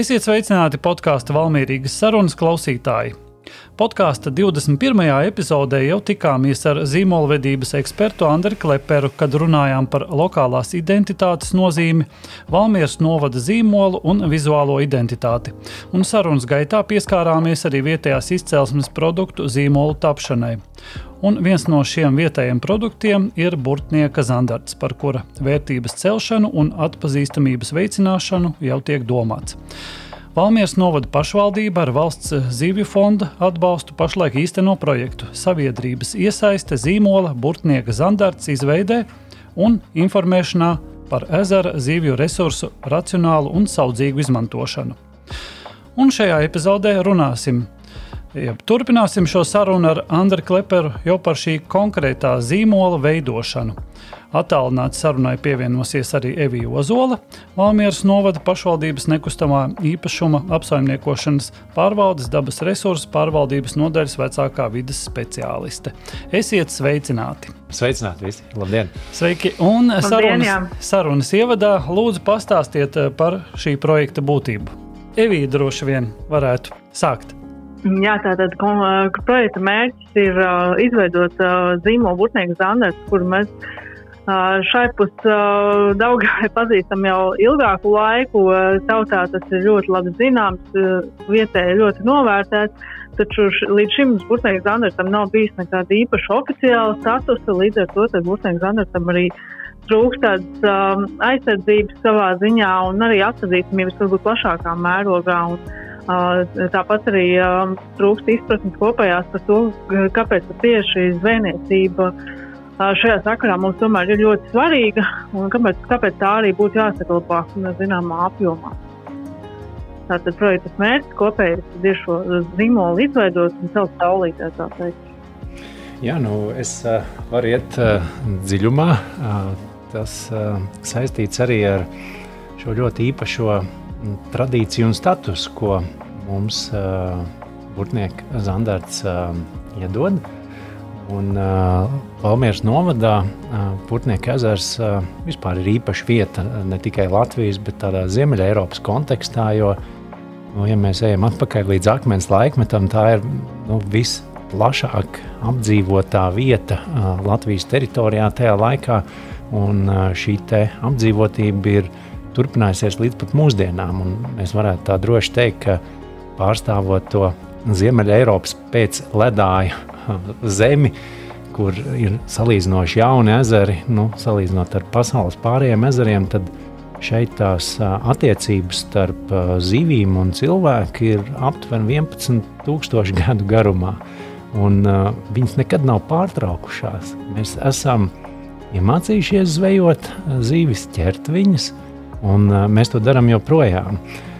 Esiet sveicināti podkāstu Valmīrīgas sarunas klausītāji. Podkāsta 21. epizodē jau tikāmies ar zīmolvedības ekspertu Andriu Kleperu, kad runājām par lokālās identitātes nozīmi, Valmieras novada zīmolu un vizuālo identitāti. Un sarunas gaitā pieskārāmies arī vietējās izcelsmes produktu zīmolu tapšanai. Un viens no šiem vietējiem produktiem ir burtnieka zandarts, par kura vērtības celšanu un atpazīstamības veicināšanu jau tiek domāts. Valmieras novada pašvaldība ar valsts zivju fonda atbalstu pašlaik īsteno projektu sabiedrības iesaiste zīmola burtnieka zandarts izveidē un informēšanā par ezera zivju resursu racionālu un saudzīgu izmantošanu. Un šajā epizodē runāsim Ja, turpināsim šo sarunu ar Andriu Kleperu jau par šī konkrētā zīmola veidošanu. Attālināti sarunai pievienosies arī Evija Ozola, Valmieras novada pašvaldības nekustamā īpašuma apsaimniekošanas pārvaldes dabas resursu pārvaldības nodaļas vecākā vidas speciāliste. Esiet sveicināti! Sveicināti visi! Labdien! Sveiki! Un sarunas, sarunas ievadā lūdzu pastāstiet par šī projekta būtību. Evija droši vien varētu sākt. Jā, tātad projekta mērķis ir uh, izveidot uh, zīmolu burtnieku zandarts, kuru mēs Šai pusē Daugavai pazīstam jau ilgāku laiku. Tautā tas ir ļoti labi zināms, vietēji ļoti novērtēts. Taču līdz šim Burbuļsaktas Zandartam nav bijis nekāda īpaša oficiāla statusa. Līdz ar to Burbuļsaktas Zandartam arī trūkst tādas um, aizsardzības savā ziņā un arī atpazīstamības varbūt plašākā mērogā. Un, uh, tāpat arī trūkst izpratnes kopējās par to, kāpēc tieši zvejniecība šajā sakarā mums tomēr ir ļoti svarīga un kāpēc, kāpēc tā arī būtu jāsaglabā zināmā apjomā. Tātad projekta mērķis kopējais ir šo zīmolu izveidot un celt saulītē. Jā, nu, es uh, varu iet uh, dziļumā. Uh, tas uh, saistīts arī ar šo ļoti īpašo tradīciju un statusu, ko mums uh, Burtnieka Zandarts uh, iedod. Uh, Un uh, Valmieras novadā uh, Putnieka ezers uh, vispār ir īpaša vieta ne tikai Latvijas, bet tādā Ziemeļa Eiropas kontekstā, jo, nu, ja mēs ejam atpakaļ līdz akmens laikmetam, tā ir nu, visplašāk apdzīvotā vieta uh, Latvijas teritorijā tajā laikā, un uh, šī apdzīvotība ir turpinājusies līdz pat mūsdienām, mēs varētu tā droši teikt, ka pārstāvot to Ziemeļa Eiropas pēc ledāja zemi, kur ir salīdzinoši jauni ezeri, nu, salīdzinot ar pasaules pārējiem ezeriem, tad šeit tās attiecības starp zivīm un cilvēku ir aptuveni 11,000 gadu garumā. Un, uh, viņas nekad nav pārtraukušās. Mēs esam iemācījušies zvejot zivis, ķert viņas, un uh, mēs to darām joprojām. Uh,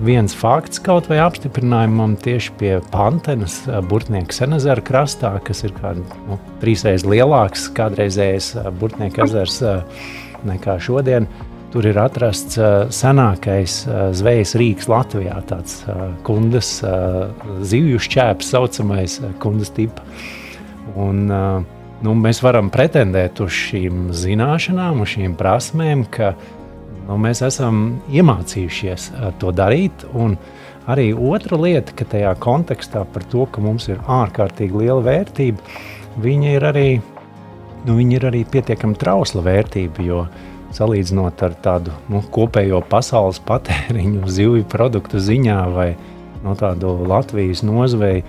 viens fakts kaut vai apstiprinājumam tieši pie Pantenas, Burtnieka Senezera krastā, kas ir kā, nu, trīsreiz lielāks kādreizējais Burtnieka ezers nekā šodien. Tur ir atrasts senākais zvejas rīks Latvijā, tāds kundas zivju šķēps, saucamais kundas tipa. Un, nu, mēs varam pretendēt uz šīm zināšanām, uz šīm prasmēm, ka uh, nu, mēs esam iemācījušies eh, to darīt. Arī otra lieta, ka tajā kontekstā par to, ka mums ir ārkārtīgi liela vērtība, viņa ir arī, nu, viņa ir arī pietiekami trausla vērtība. Jo salīdzinot ar tādu nu, kopējo pasaules patēriņu, zivju produktu ziņā vai no tādu Latvijas nozveju,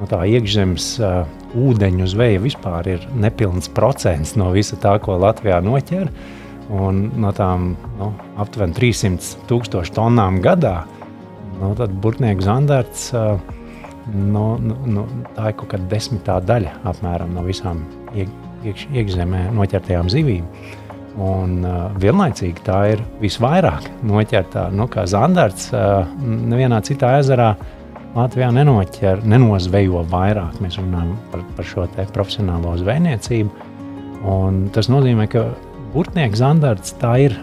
no tā iekšzemes uh, ūdeņu zveja vispār ir nepilns procents no visa tā, ko Latvijā noķer. Uh, Un no tām nu, aptuveni 300 tūkstošu tonnām gadā, nu, tad burtnieku zandarts nu, nu, nu, tā ir kaut kāda desmitā daļa apmēram no visām iek, iekš, iekšzemē noķertajām zivīm. Un uh, vienlaicīgi tā ir visvairāk noķerta nu, kā zandarts. Uh, nevienā citā ezerā Latvijā nenoķer, nenozvejo vairāk. Mēs runājam par, par šo profesionālo zvejniecību. Un tas nozīmē, ka Burtnieks zandarts tā ir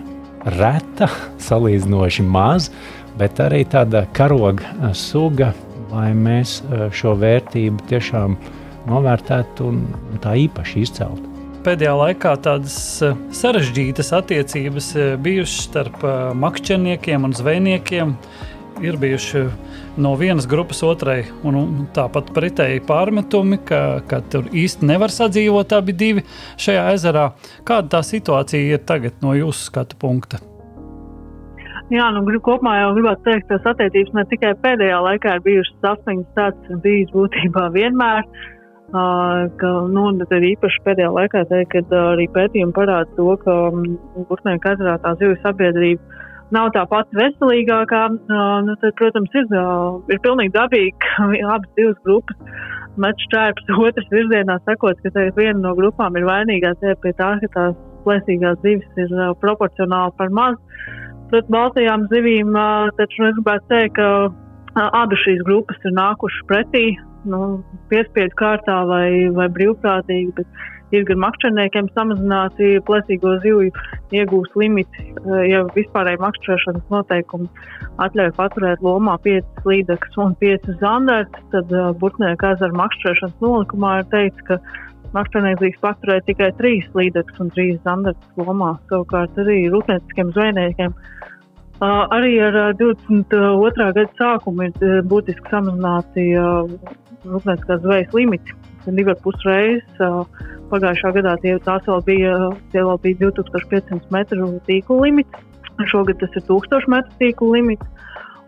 reta, salīdzinoši maz, bet arī tāda karoga eh, suga, lai mēs eh, šo vērtību tiešām novērtētu un tā īpaši izceltu. Pēdējā laikā tādas eh, sarežģītas attiecības bijušas starp makšķerniekiem un zvejniekiem. Ir bijuši no vienas grupas otrai, un, tāpat pretēji pārmetumi, ka, ka tur īsti nevar sadzīvot abi divi šajā ezerā. Kāda tā situācija ir tagad no jūsu skatu punkta? Jā, nu, kopumā jau gribētu teikt, ka tās attiecības ne tikai pēdējā laikā ir bijušas saspringtas, tāds ir bijis būtībā vienmēr. Uh, ka, nu, tad īpaši pēdējā laikā teikt, kad arī pētījumi parāda to, ka um, Burtnieku ezerā tā zivju sabiedrība nav tā pati veselīgākā, uh, nu, tad, protams, ir, uh, ir pilnīgi dabīgi, ka abas divas grupas met šķērpus otras virzienā, sakot, ka viena no grupām ir vainīgā pie tā, ka tās plēsīgās zivis ir uh, proporcionāli par maz. Pret baltajām zivīm taču es gribētu teikt, ka abas šīs grupas ir nākušas pretī, nu, piespiedu kārtā vai, vai brīvprātīgi, bet ir gan makšķerniekiem samazināti plēsīgo zivju iegūst limiti, eh, ja vispārēji makšķerēšanas noteikumi atļauj paturēt lomā 5 līdzekļus un 5 zandartus, tad uh, Burtnieka ezera makšķerēšanas nolikumā ir teikts, ka makšķernieks drīkst paturēt tikai 3 līdzekļus un 3 zandartus lomā. Savukārt arī rūpnieciskiem zvejniekiem Uh, arī ar uh, 22. gada sākumu ir uh, būtiski samazināti rūpnieciskās zvejas limiti. Divi ar pus reizes uh, Pagājušā gadā tie, vēl bija, tie vēl bija 2500 metru tīklu limits. Šogad tas ir 1000 metru tīklu limits.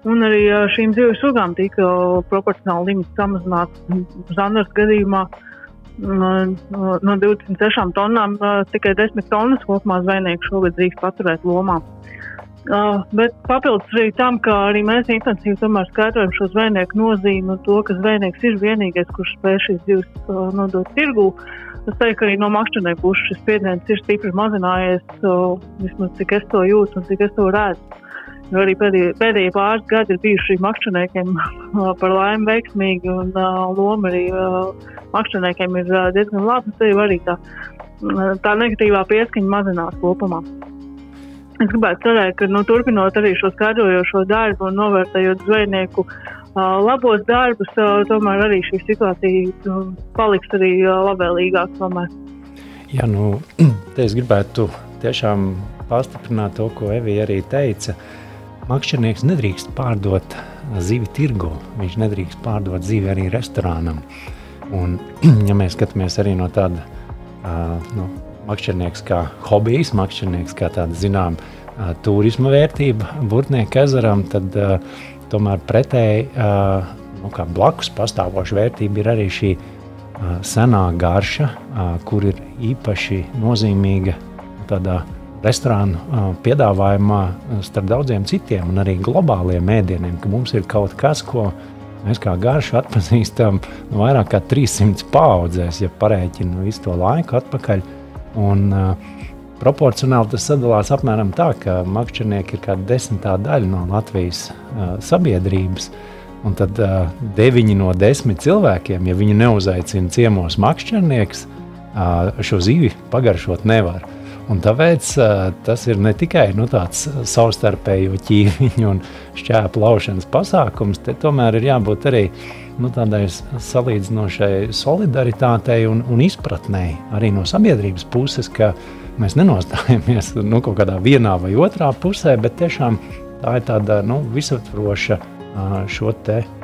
Un arī šīm zivju sugām tika proporcionāli limits samazināts. Zandars gadījumā no 26 tonnām tikai 10 tonnas kopumā zvejnieki šogad drīkst paturēt lomā. Uh, bet papildus arī tam, ka arī mēs intensīvi skaidrojam šo zvejnieku nozīmi un to, ka zvejnieks ir vienīgais, kurš spēj šīs divas uh, nodot tirgū. Uh, Es teiktu, ka arī no makšķernieku puses šis spiediens ir stipri mazinājies, so, vismaz cik es to jūtu un cik es to redzu. Jo arī pēdējie, pēdējie pāris gadi ir bijuši makšķerniekiem par laimi veiksmīgi, un uh, loma arī uh, makšķerniekiem ir uh, diezgan laba. Tas arī tā, tā negatīvā pieskaņa mazinās kopumā. Es gribētu cerēt, ka nu, turpinot arī šo skaidrojošo darbu un novērtējot zvejnieku labos darbus, tomēr arī šī situācija paliks arī labvēlīgāka. Tomēr. Jā, nu, es gribētu tiešām pastiprināt to, ko Evija arī teica. Makšķernieks nedrīkst pārdot zivi tirgu, viņš nedrīkst pārdot zivi arī restorānam. Un, ja mēs skatāmies arī no tāda uh, nu, makšķernieks kā hobijs, makšķernieks kā tāda zinām uh, turisma vērtība Burtnieku ezeram, tad uh, Tomēr pretēji nu, blakus pastāvoša vērtība ir arī šī senā garša, kur ir īpaši nozīmīga tādā restorānu piedāvājumā starp daudziem citiem un arī globāliem ēdieniem, ka mums ir kaut kas, ko mēs kā garšu atpazīstam no vairāk kā 300 paudzēs, ja parēķinu visu to laiku atpakaļ. Un, uh, Proporcionāli tas sadalās apmēram tā, ka makšķernieki ir kāda desmitā daļa no Latvijas uh, sabiedrības. Un tad uh, deviņi no desmit cilvēkiem, ja viņi neuzaicina ciemos makšķernieks, uh, šo zīvi pagaršot nevar. Un tāpēc uh, tas ir ne tikai nu, tāds savstarpēju ķīviņu un šķēpu laušanas pasākums, te tomēr ir jābūt arī nu, tādai salīdzinošai solidaritātei un, un izpratnei arī no sabiedrības puses, ka mēs nenostājamies nu, kaut kādā vienā vai otrā pusē, bet tiešām tā ir tāda nu, visaptvaroša šo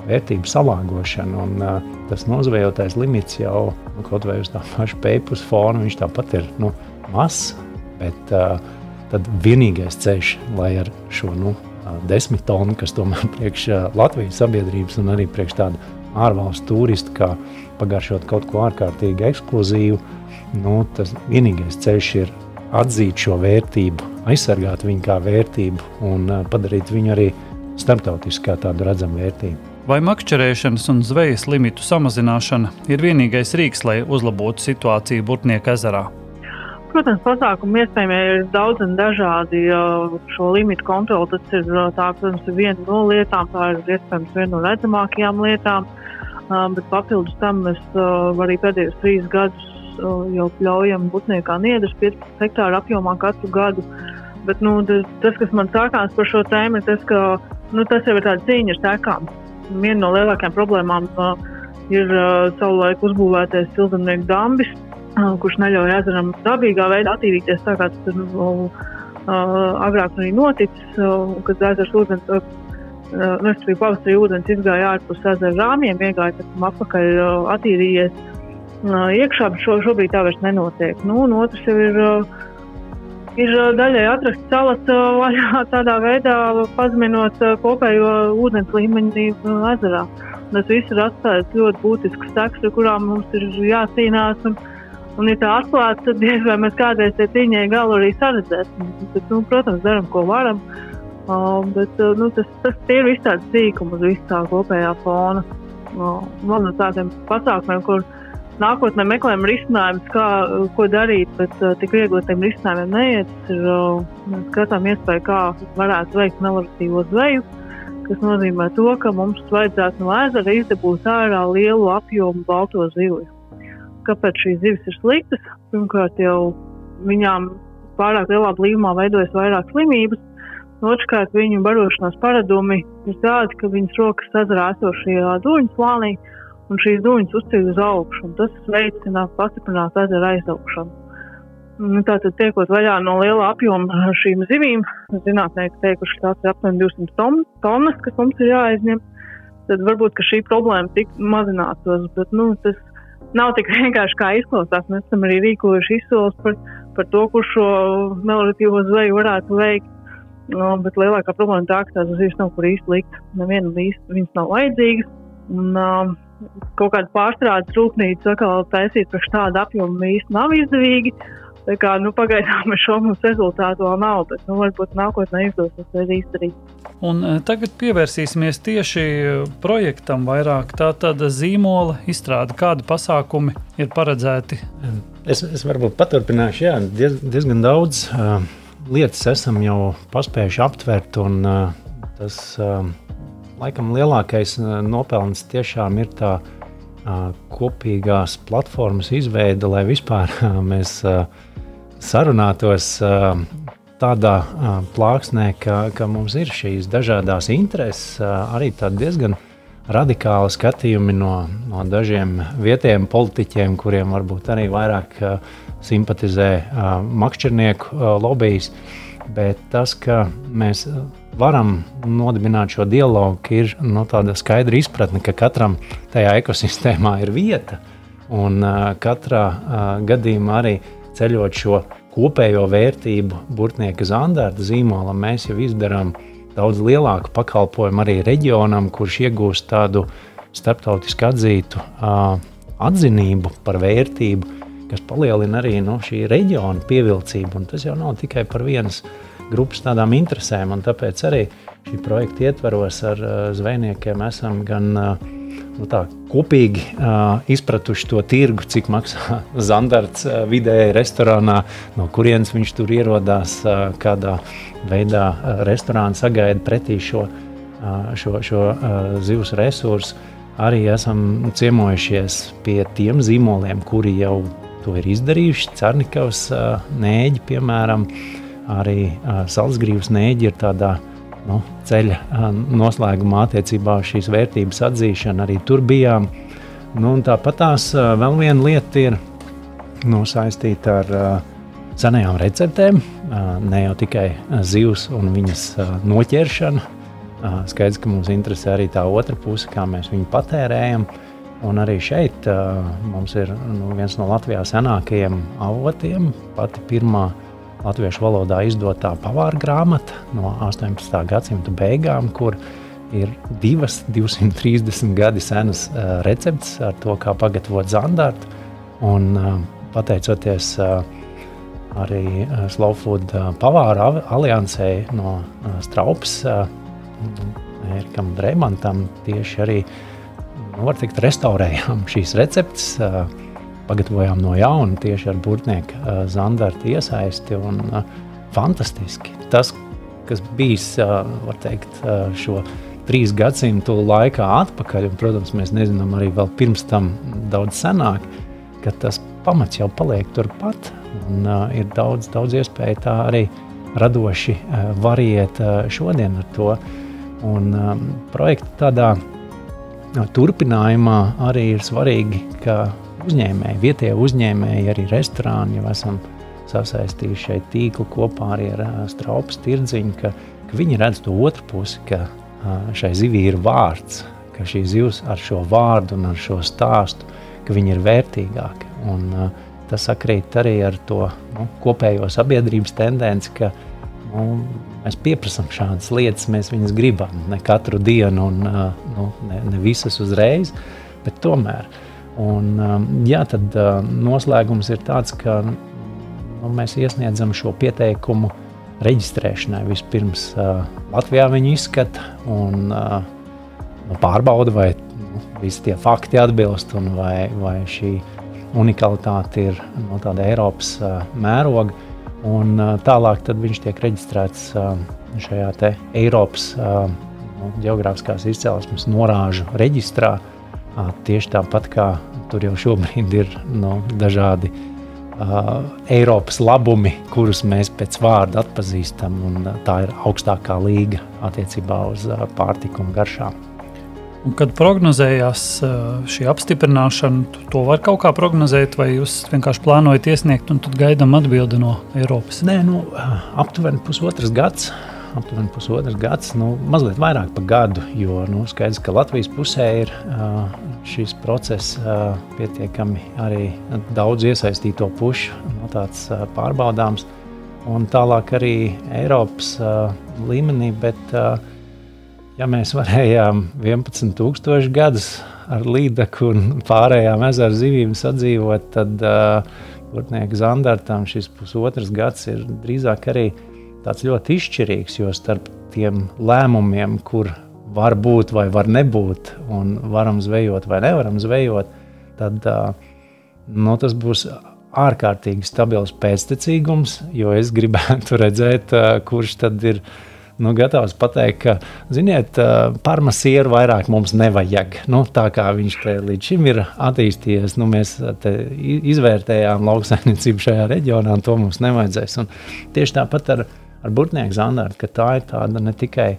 vērtību salāgošana. Un, tas nozvejotais limits jau nu, kaut vai uz tā paša pēpus fona, viņš tāpat ir nu, mazs, bet tad vienīgais ceļš, lai ar šo nu, desmit tonu, kas tomēr priekš Latvijas sabiedrības un arī priekš tādu ārvalstu turistu, kā pagaršot kaut ko ārkārtīgi ekskluzīvu, nu, tas vienīgais ceļš ir atzīt šo vērtību, aizsargāt viņu kā vērtību un padarīt viņu arī starptautiski kā tādu redzamu vērtību. Vai makšķerēšanas un zvejas limitu samazināšana ir vienīgais rīks, lai uzlabotu situāciju Burtnieku ezerā? Protams, pasākumu iespējami ir daudz un dažādi. Šo limitu kontroli tas ir tā, protams, viena no lietām, tā ir iespējams viena no redzamākajām lietām. Bet papildus tam mēs arī pēdējos trīs gadus jau ļaujam butniekā niedras 15 hektāru apjomā katru gadu. Bet nu, tas, kas man sākās par šo tēmu, ir tas, ka nu, tas jau ir tāds cīņa ar sekām. Viena no lielākajām problēmām uh, ir uh, savulaik uzbūvētais siltumnieku dambis, uh, kurš neļauj ezeram dabīgā veidā attīrīties tā, kā tas ir uh, agrāk arī noticis, uh, kad ezers ūdens uh, nu, es biju pavasarī ūdens izgāja ārpus ezera rāmjiem, iegāja pēc tam atpakaļ attīrījies iekšā, bet šo, šobrīd tā vairs nenotiek. Nu, un otrs jau ir, ir daļai atrast salas vaļā tādā veidā, pazeminot kopējo ūdens līmeņu ezerā. Tas viss ir atstājis ļoti būtisks seks, ar kurām mums ir jācīnās. Un, un ja tā atklāts, tad diez vai mēs kādreiz tie cīņai galu arī saredzēsim. Bet, nu, protams, darām, ko varam. Uh, bet uh, nu, tas, tas ir viss tāds sīkums uz visu tā kopējā fona. Uh, vēl no tādiem pasākumiem, kur nākotnē meklējam risinājumus, kā, ko darīt, bet uh, tik viegli tiem risinājumiem neiet. Ir, uh, skatām iespēju, kā varētu veikt meloditīvo zveju, kas nozīmē to, ka mums vajadzētu no ezera izdabūt ārā lielu apjomu balto zivju. Kāpēc šīs zivis ir sliktas? Pirmkārt, jau viņām pārāk lielā blīvumā veidojas vairāk slimības, Otrkārt, viņu barošanās paradumi ir tādi, ka viņas rokas ezerā esošajā dūņu slānī, un šīs dūņas uzceļ uz augšu, tas veicina pastiprināt ezera aizaugšanu. Nu, tātad, tiekot vaļā no liela apjoma šīm zivīm, zinātnieki teikuši, ka tās ir aptuveni 200 tonnas, kas mums ir jāaizņem. Tad varbūt šī problēma tik mazinātos, bet nu, tas nav tik vienkārši kā izklausās. Mēs esam arī rīkojuši izsoles par, par to, kur šo meloditīvo zveju varētu veikt. No, bet lielākā problēma ir tā, ka tās zivs nav kur īsti likt. Neviena īsti viņas nav vajadzīgas. Un, uh, kaut kāda pārstrādes rūpnīca atkal taisīt par šādu apjomu īsti nav izdevīgi. Tā kā, nu, pagaidām šo mums rezultātu vēl nav, bet nu, varbūt nākotnē izdosies to izdarīt. Un tagad pievērsīsimies tieši projektam vairāk. Tā tad zīmola izstrāde, kādi pasākumi ir paredzēti? Es, es varbūt paturpināšu, jā, diez, diezgan daudz. Uh, lietas esam jau paspējuši aptvert, un uh, tas uh, laikam lielākais uh, nopelns tiešām ir tā kopīgās platformas izveide, lai vispār mēs sarunātos tādā plāksnē, ka, ka mums ir šīs dažādas intereses, arī diezgan radikāli skatījumi no, no dažiem vietējiem politiķiem, kuriem varbūt arī vairāk uh, simpatizē uh, makšķernieku uh, lobbyis. Bet tas, ka mēs varam nodibināt šo dialogu, ir no nu, tāda skaidra izpratne, ka katram tajā ekosistēmā ir vieta. Un uh, katrā uh, gadījumā arī ceļot šo kopējo vērtību, burtnieka zandarta zīmolam, mēs jau izdarām daudz lielāku pakalpojumu arī reģionam, kurš iegūst tādu starptautiski atzītu atzinību par vērtību, kas palielina arī no nu, šī reģiona pievilcību. Tas jau nav tikai par vienas grupas tādām interesēm, un tāpēc arī šī projekta ietvaros ar zvejniekiem esam gan uh, tā, kopīgi uh, izpratuši to tirgu, cik maksā zandarts uh, vidēji restorānā, no kurienes viņš tur ierodās, uh, kādā veidā uh, restorāns sagaida pretī šo, uh, šo, šo uh, zivs resursu. Arī esam ciemojušies pie tiem zīmoliem, kuri jau to ir izdarījuši. Cernikavas nēģi, piemēram, arī Salzgrības nēģi ir tādā nu, ceļa noslēgumā attiecībā uz šīs vērtības atzīšanu. Arī tur bijām. Nu, tāpat tās vēl viena lieta ir nu, saistīta ar senajām receptēm, ne jau tikai zivs un viņas noķeršana. Skaidrs, ka mums interesē arī tā otra puse, kā mēs viņu patērējam. Uh, Un arī šeit uh, mums ir nu, viens no Latvijas senākajiem avotiem, pati pirmā latviešu valodā izdotā pavāra grāmata no 18. gadsimta beigām, kur ir divas 230 gadi senas uh, receptes ar to, kā pagatavot zandartu. Un, uh, pateicoties uh, arī Slow Food uh, pavāra aliansē no Straupas, Erikam Dreimantam tieši arī nu, var teikt, restaurējām šīs receptes, pagatavojām no jauna tieši ar burtnieku zandarta iesaisti. Un, fantastiski. Tas, kas bijis teikt, šo trīs gadsimtu laikā atpakaļ, un, protams, mēs nezinām arī vēl pirms tam daudz senāk, ka tas pamats jau paliek turpat. Un, uh, ir daudz, daudz iespēju tā arī radoši uh, variet uh, šodien ar to. Un um, projekta tādā turpinājumā arī ir svarīgi, ka uzņēmēji, vietējie uzņēmēji, arī restorāni jau esam sasaistījuši šeit tīklu kopā arī ar Straupas tirdziņu, ka, ka viņi redz to otru pusi, ka šai zivī ir vārds, ka šī zivs ar šo vārdu un ar šo stāstu, ka viņi ir vērtīgāki. Un, tas sakrīt arī ar to nu, kopējo sabiedrības tendenci, ka nu, mēs pieprasām šādas lietas, mēs viņas gribam ne katru dienu un nu, ne, ne visas uzreiz, bet tomēr. Un, jā, tad noslēgums ir tāds, ka nu, mēs iesniedzam šo pieteikumu reģistrēšanai. Vispirms uh, Latvijā viņi izskata un uh, nu, pārbauda, vai nu, visi tie fakti atbilst un vai, vai šī unikalitāte ir no tāda Eiropas uh, mēroga. Un, uh, tālāk viņš tiek reģistrēts uh, šajā Eiropas uh, nu, geogrāfiskās izcelsmes norāžu reģistrā. Uh, tieši tāpat kā tur jau šobrīd ir no, nu, dažādi uh, uh, Eiropas labumi, kurus mēs pēc vārda atpazīstam. Tā ir augstākā līga attiecībā uz uh, pārtiku un garšām. Un kad prognozējās šī apstiprināšana, to var kaut kā prognozēt, vai jūs vienkārši plānojat iesniegt un tad gaidām atbildi no Eiropas? Nē, nu, aptuveni pusotrs gads aptuveni pusotrs gads, nu, mazliet vairāk par gadu. Jo nu, skaidrs, ka Latvijas pusē ir šis process pietiekami arī daudz iesaistīto pušu nu, uh, pārbaudāms. Un tālāk arī Eiropas līmenī, bet ja mēs varējām 11,000 gadus ar līdaku un pārējām ezeru zivīm sadzīvot, tad uh, Gurtnieka Zandartam šis pusotrs gads ir drīzāk arī uh, tāds ļoti izšķirīgs, jo starp tiem lēmumiem, kur var būt vai var nebūt, un varam zvejot vai nevaram zvejot, tad nu, tas būs ārkārtīgi stabils pēctecīgums, jo es gribētu redzēt, kurš tad ir nu, gatavs pateikt, ka, ziniet, parmasieru vairāk mums nevajag. Nu, tā kā viņš līdz šim ir attīstījies, nu, mēs izvērtējām lauksaimniecību šajā reģionā, un to mums nevajadzēs. Un tieši tāpat ar ar burtnieku zandartu, ka tā ir tāda ne tikai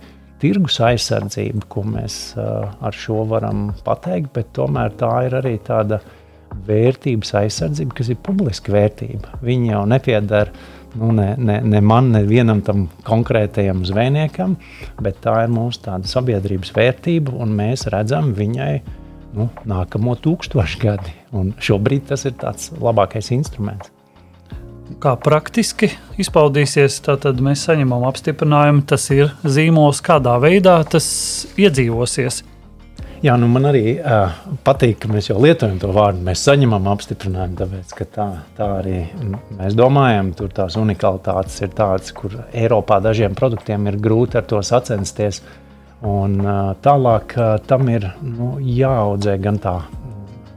tirgus aizsardzība, ko mēs uh, ar šo varam pateikt, bet tomēr tā ir arī tāda vērtības aizsardzība, kas ir publiska vērtība. Viņi jau nepiedara nu, ne, ne, ne man, ne vienam tam konkrētajam zvejniekam, bet tā ir mūsu tāda sabiedrības vērtība, un mēs redzam viņai nu, nākamo tūkstošu gadi. Un šobrīd tas ir tāds labākais instruments kā praktiski izpaudīsies. Tad mēs saņemam apstiprinājumu, tas ir zīmols, kādā veidā tas iedzīvosies. Jā, nu man arī uh, patīk, ka mēs jau lietojam to vārdu. Mēs saņemam apstiprinājumu, tāpēc ka tā, tā arī mēs domājam. Tur tās unikalitātes ir tādas, kur Eiropā dažiem produktiem ir grūti ar to sacensties. Un, uh, tālāk uh, tam ir nu, jāaudzē gan tā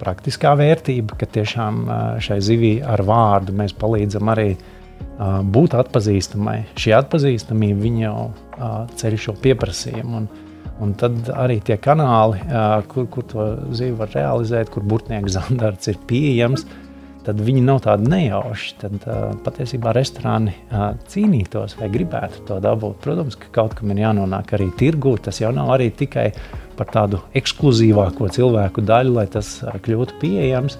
praktiskā vērtība, ka tiešām šai zivī ar vārdu mēs palīdzam arī būt atpazīstamai. Šī atpazīstamība jau ceļ šo pieprasījumu. Un, un tad arī tie kanāli, kur, kur to zivi var realizēt, kur burtnieks zandarts ir pieejams, tad viņi nav tādi nejauši. Tad patiesībā restorāni cīnītos vai gribētu to dabūt. Protams, ka kaut kam ir jānonāk arī tirgū. Tas jau nav arī tikai par tādu ekskluzīvāko cilvēku daļu, lai tas kļūtu pieejams.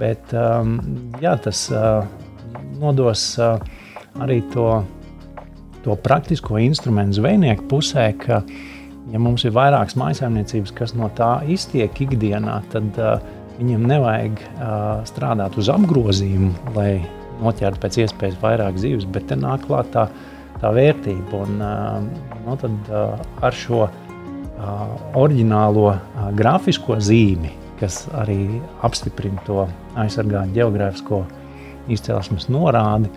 Bet um, jā, tas uh, nodos uh, arī to, to praktisko instrumentu zvejnieku pusē, ka, ja mums ir vairākas maisaimniecības, kas no tā iztiek ikdienā, tad uh, viņiem nevajag uh, strādāt uz apgrozījumu, lai noķertu pēc iespējas vairāk zivs, bet te nāk klāt tā, tā vērtība. Un, uh, no nu tad, uh, ar šo oriģinālo grafisko zīmi, kas arī apstiprina to aizsargātu geogrāfisko izcelsmes norādi,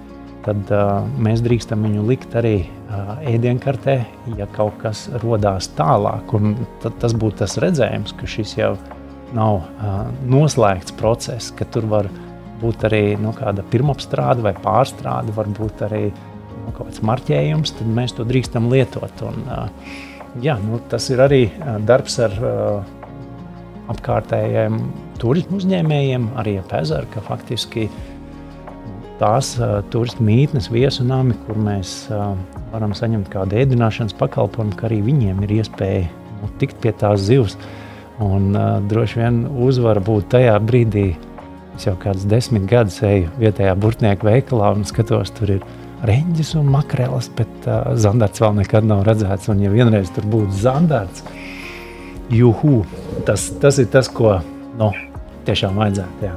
tad uh, mēs drīkstam viņu likt arī uh, ēdienkartē, ja kaut kas radās tālāk. Tad tas būtu tas redzējums, ka šis jau nav uh, noslēgts process, ka tur var būt arī nu, kāda pirmapstrāde vai pārstrāde, varbūt arī nu, kaut kāds marķējums, tad mēs to drīkstam lietot. Un, uh, jā, nu, tas ir arī darbs ar uh, apkārtējiem turismu uzņēmējiem, arī ap ezeru, ka faktiski tās uh, turistu mītnes, viesu nami, kur mēs uh, varam saņemt kādu ēdināšanas pakalpojumu, ka arī viņiem ir iespēja nu, tikt pie tās zivs. Un uh, droši vien uzvara būt tajā brīdī, es jau kādus desmit gadus eju vietējā burtnieku veikalā un skatos, tur ir reņģis un makreles, bet uh, zandarts vēl nekad nav redzēts. Un, ja vienreiz tur būtu zandarts, juhu, tas, tas ir tas, ko nu, tiešām vajadzētu. Jā.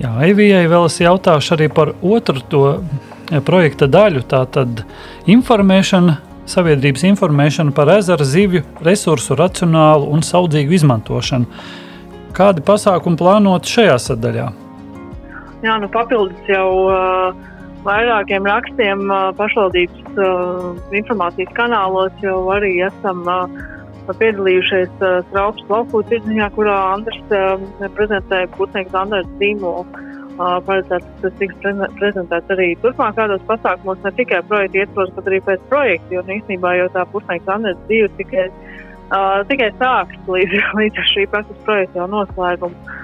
Jā, Evijai vēl es jautāšu arī par otru to projekta daļu. Tā tad informēšana, sabiedrības informēšana par ezera zivju resursu racionālu un saudzīgu izmantošanu. Kādi pasākumi plānoti šajā sadaļā? Jā, nu papildus jau uh, vairākiem rakstiem uh, pašvaldības uh, informācijas kanālos jau arī esam uh, piedalījušies uh, Straupas lauku tirdziņā, kurā Andrs uh, prezentēja putnieku Andrēs zīmolu. Uh, paredzēts, tas tiks prezentēts arī turpmākajos pasākumos, ne tikai projekta ietvaros, bet arī pēc projekta, jo īstenībā jau tā putnieku Andrēs dzīve tikai, uh, tikai sāks līdz, līdz šī pasaules projekta jau noslēgumu.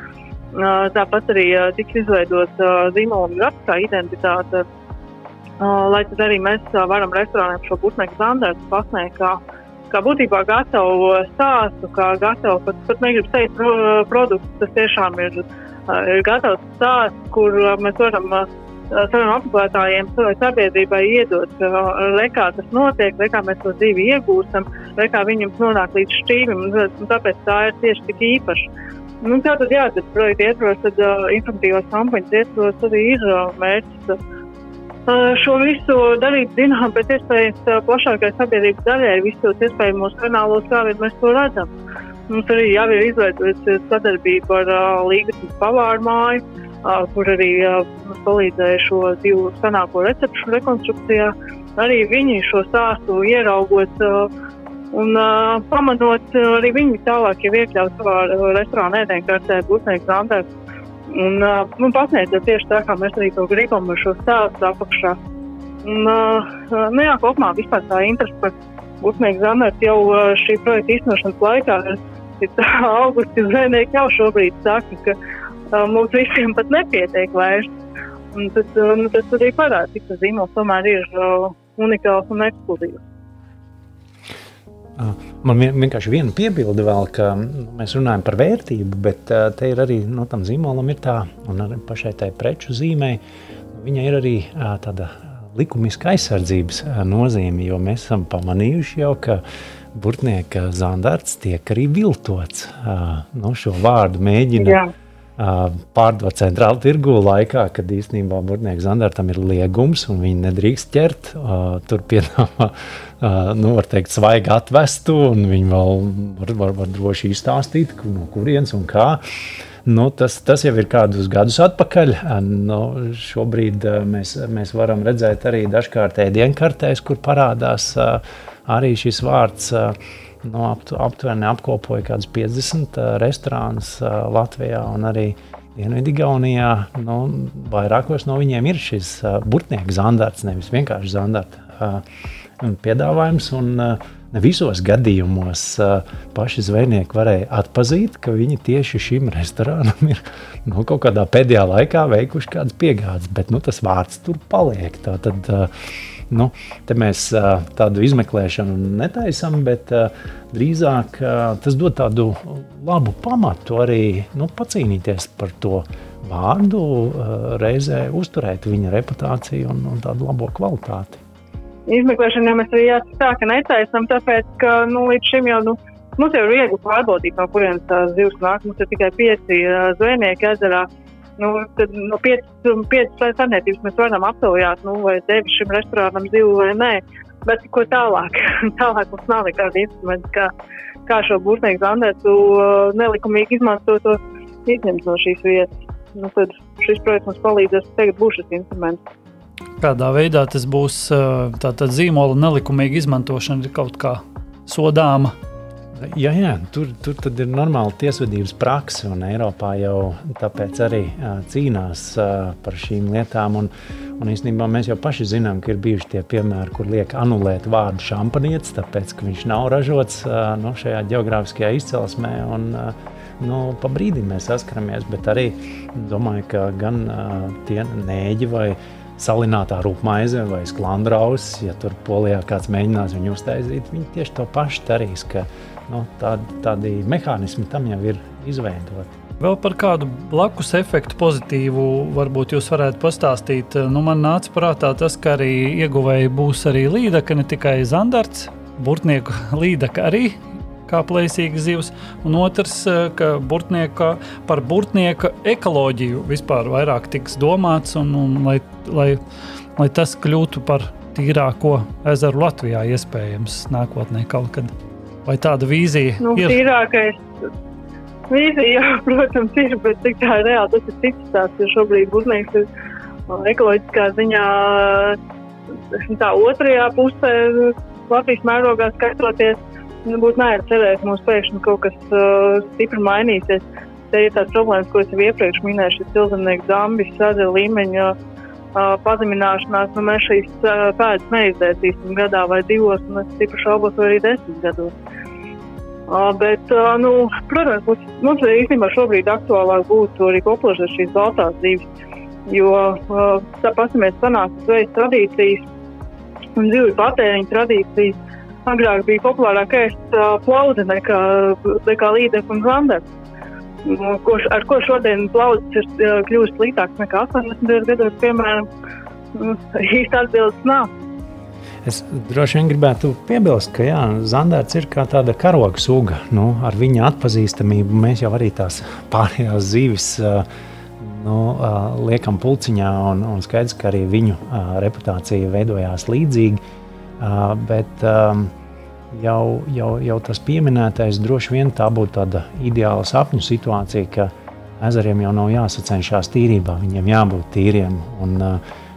Uh, tāpat arī uh, tiks izveidot uh, zīmola grafiskā identitāte, uh, lai tad arī mēs uh, varam restorāniem šo putnieku standartu pasniegt kā uh, kā būtībā gatavu stāstu, kā gatavu pat, pat negribu teikt pro, produktu. Tas tiešām ir, ir gatavs stāsts, kur mēs varam saviem apmeklētājiem, savai sabiedrībai iedot, kā tas notiek, kā mēs to dzīvi iegūstam, kā viņam nonāk līdz šķīvim. Tāpēc tā ir tieši tik īpaša. Nu, tā tad, jā, tad projekta ietvaros, tad uh, informatīvās kampaņas ietvaros arī ir uh, mērķis. Uh, šo visu darīt zinām pēc iespējas plašākai sabiedrības daļai, visos iespējamos kanālos, kā vien mēs to redzam. Mums arī jau ir izveidojusi sadarbība ar uh, Līgas pavāru māju, uh, kur arī uh, palīdzēja šo divu senāko recepšu rekonstrukcijā. Arī viņi šo stāstu ieraugot uh, un uh, pamanot, uh, arī viņi tālāk jau iekļaut savā restorāna ēdienkartē, būtnieks Andrēs Un, uh, nu, pasniedzot tieši tā, kā mēs arī to gribam ar šo stāstu apakšā. Un, uh, nu, jā, kopumā vispār tā interese par Gutnieku Zamertu jau uh, šī projekta īstenošanas laikā ir, tā augusti zvejnieki jau šobrīd saka, ka uh, mums visiem pat nepietiek vairs. Un tas, uh, nu, tas arī parāda, cik tas zīmols tomēr ir uh, unikāls un ekskluzīvs. Man vienkārši viena piebilde vēl, ka nu, mēs runājam par vērtību, bet te ir arī no nu, tam zīmolam ir tā, un arī pašai tai preču zīmē, viņa ir arī tāda likumiska aizsardzības nozīme, jo mēs esam pamanījuši jau, ka burtnieka zandarts tiek arī viltots. Nu, šo vārdu mēģina Jā. pārdot centrālu tirgu laikā, kad īstenībā burtnieka zandartam ir liegums un viņi nedrīkst ķert. Tur piedāvā nu, var teikt, svaigi atvestu, un viņi vēl var, var, var droši izstāstīt, no kurienes un kā. Nu, tas, tas jau ir kādus gadus atpakaļ. Nu, šobrīd mēs, mēs varam redzēt arī dažkārt ēdienkartēs, kur parādās arī šis vārds. Nu, apt, aptuveni apkopoja kaut kādus 50 restorānus Latvijā un arī Dienvidigaunijā. Nu, vairākos no viņiem ir šis burtnieks zandarts, nevis vienkārši zandarts piedāvājums. Un, Ne visos gadījumos paši zvejnieki varēja atzīt, ka viņi tieši šim restorānam ir nu, kaut kādā pēdējā laikā veikuši kādas piegādes, bet nu, tas vārds tur paliek. Tā tad, uh, nu, mēs uh, tādu izmeklēšanu netaisām, bet uh, drīzāk uh, tas dod tādu labu pamatu arī nu, pacīnīties par to vārdu, uh, reizē uzturēt viņa reputāciju un, un tādu labo kvalitāti izmeklēšanā mēs arī jāsaka tā, ka netaisam, tāpēc, ka nu, līdz šim jau, nu, mums jau ir viegli pārbaudīt, no kurienes tās zivs nāk. Mums ir tikai pieci uh, zvejnieki ezerā. Nu, tad no piecas saimniecības mēs varam aptaujāt, nu, vai devi šim restorānam zivu vai nē. Bet ko tālāk? tālāk mums nav nekāda instrumenta, kā, kā šo būtnieku zandētu uh, nelikumīgi izmantot, izņemt no šīs vietas. Nu, tad šis projekts mums palīdzēs, tagad būs šis instruments. Kādā veidā tas būs tātad zīmola nelikumīga izmantošana ir kaut kā sodāma? Jā, jā tur, tur ir normāla tiesvedības praksa, un Eiropā jau tāpēc arī cīnās par šīm lietām. Un, un īstenībā mēs jau paši zinām, ka ir bijuši tie piemēri, kur liek anulēt vārdu šampanietis, tāpēc ka viņš nav ražots no nu, šajā geogrāfiskajā izcelsmē. Un, nu, pa brīdim mēs saskaramies, bet arī domāju, ka gan uh, tie nēģi vai salinātā rūpmaize vai sklandraus, ja tur polijā kāds mēģinās viņu uztaisīt, viņi tieši to pašu darīs, ka nu, tādi, tādi mehānismi tam jau ir izveidoti. Vēl par kādu blakus efektu pozitīvu varbūt jūs varētu pastāstīt. Nu, man nāca prātā tas, ka arī ieguvēji būs arī līdaka, ne tikai zandarts, burtnieku līdaka arī kā plēsīga zivs, un otrs, ka burtnieka, par burtnieka ekoloģiju vispār vairāk tiks domāts, un, un lai, lai, lai tas kļūtu par tīrāko ezeru Latvijā iespējams nākotnē kaut kad. Vai tāda vīzija nu, ir? Tīrākais Vīzija, jā, protams, ir, bet cik tā reāli, tas ir cits stāsts, jo šobrīd būtnieks ir ekoloģiskā ziņā tā otrajā pusē Latvijas mērogā skatoties. Nu, būtu nē, cerēt, ka mums pēkšņi kaut kas uh, stipri mainīsies. Te ir tāds problēmas, ko es jau iepriekš minēju, šis cilvēks zambis, sadzīves līmeņa uh, pazemināšanās. Nu, mēs šīs uh, pēdas neizdzēsīsim gadā vai divos, un es stipri šaubos, vai arī desmit gados. Bet, nu, protams, mums, mums īstenībā šobrīd aktuālāk būtu arī popularizēt šīs baltās zivis, jo tāpat mēs panāktu zvejas tradīcijas un zivju patēriņa tradīcijas. Agrāk bija populārāk ēst plauzi nekā, nekā līdekļu un zanders. Ko, ar ko šodien plaudzes ir kļuvusi sliktāks nekā 80. gados, piemēram, īsti atbildes nav. Es droši vien gribētu piebilst, ka jā, Zandārts ir kā tāda karoga suga. Nu, ar viņa atpazīstamību mēs jau arī tās pārējās zīves nu, liekam pulciņā, un, un skaidrs, ka arī viņu reputācija veidojās līdzīgi. Bet jau, jau, jau tas pieminētais droši vien tā būtu tāda ideāla sapņu situācija, ka ezeriem jau nav jāsacenšas tīrībā, viņiem jābūt tīriem. Un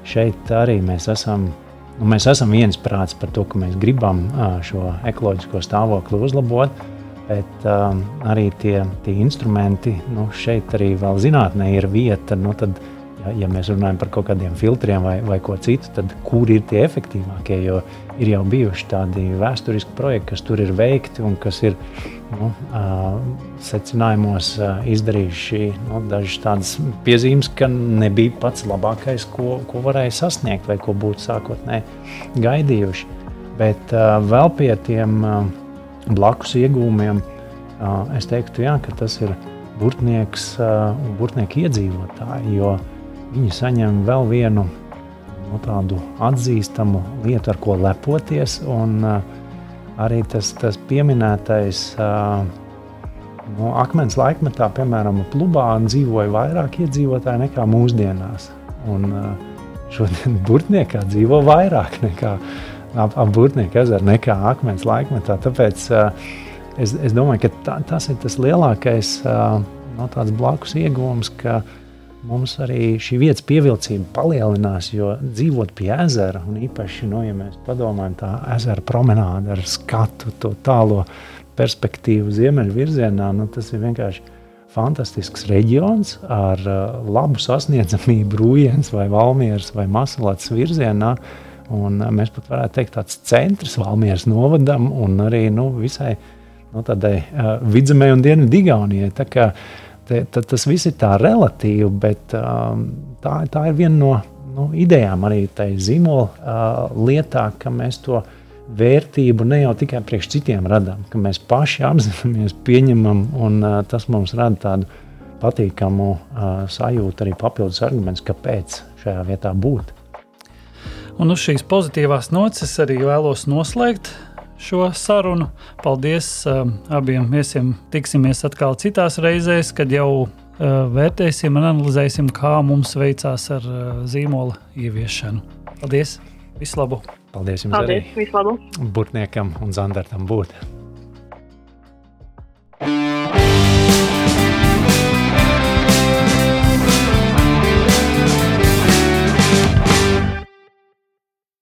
šeit arī mēs esam Nu, mēs esam viensprāts par to, ka mēs gribam šo ekoloģisko stāvokli uzlabot, bet um, arī tie, tie instrumenti, nu, šeit arī vēl zinātnē ir vieta. Nu, tad, ja, ja mēs runājam par kaut kādiem filtriem vai, vai ko citu, tad kur ir tie efektīvākie? Jo ir jau bijuši tādi vēsturiski projekti, kas tur ir veikti un kas ir nu, secinājumos izdarījuši nu, dažas tādas piezīmes, ka nebija pats labākais, ko, ko varēja sasniegt vai ko būtu sākotnēji gaidījuši. Bet vēl pie tiem blakus iegūmiem es teiktu, jā, ka tas ir burtnieks un burtnieku iedzīvotāji, jo viņi saņem vēl vienu nu, tādu atzīstamu lietu, ar ko lepoties. Un, uh, arī tas, tas pieminētais nu, akmens laikmetā, piemēram, plubā dzīvoja vairāk iedzīvotāji nekā mūsdienās. Un, šodien burtniekā dzīvo vairāk nekā ap, ap burtnieku ezeru, nekā akmens laikmetā. Tāpēc es, es domāju, ka tā, tas ir tas lielākais no nu, blakus iegūms, ka mums arī šī vietas pievilcība palielinās, jo dzīvot pie ezera, un īpaši, nu, ja mēs padomājam, tā ezera promenāde ar skatu, to tālo perspektīvu ziemeļu virzienā, nu, tas ir vienkārši fantastisks reģions ar uh, labu sasniedzamību Rūjens vai Valmieras vai Masalats virzienā. Un uh, mēs pat varētu teikt, tāds centrs Valmieras novadam un arī nu, visai nu, tādai uh, vidzemē un dienvidigaunijai. Tā te, tad tas viss ir tā relatīvi, bet um, tā, tā ir viena no nu, idejām arī tajā zīmola uh, lietā, ka mēs to vērtību ne jau tikai priekš citiem radām, ka mēs paši apzināmies, pieņemam, un uh, tas mums rada tādu patīkamu uh, sajūtu, arī papildus arguments, kāpēc šajā vietā būt. Un uz šīs pozitīvās nocis arī vēlos noslēgt šo sarunu. Paldies um, abiem viesiem. Tiksimies atkal citās reizēs, kad jau uh, vērtēsim un analizēsim, kā mums veicās ar uh, zīmola ieviešanu. Paldies! Vislabāk! Paldies jums! Paldies! Vislabāk! Burtniekam un Zandartam būt! thank you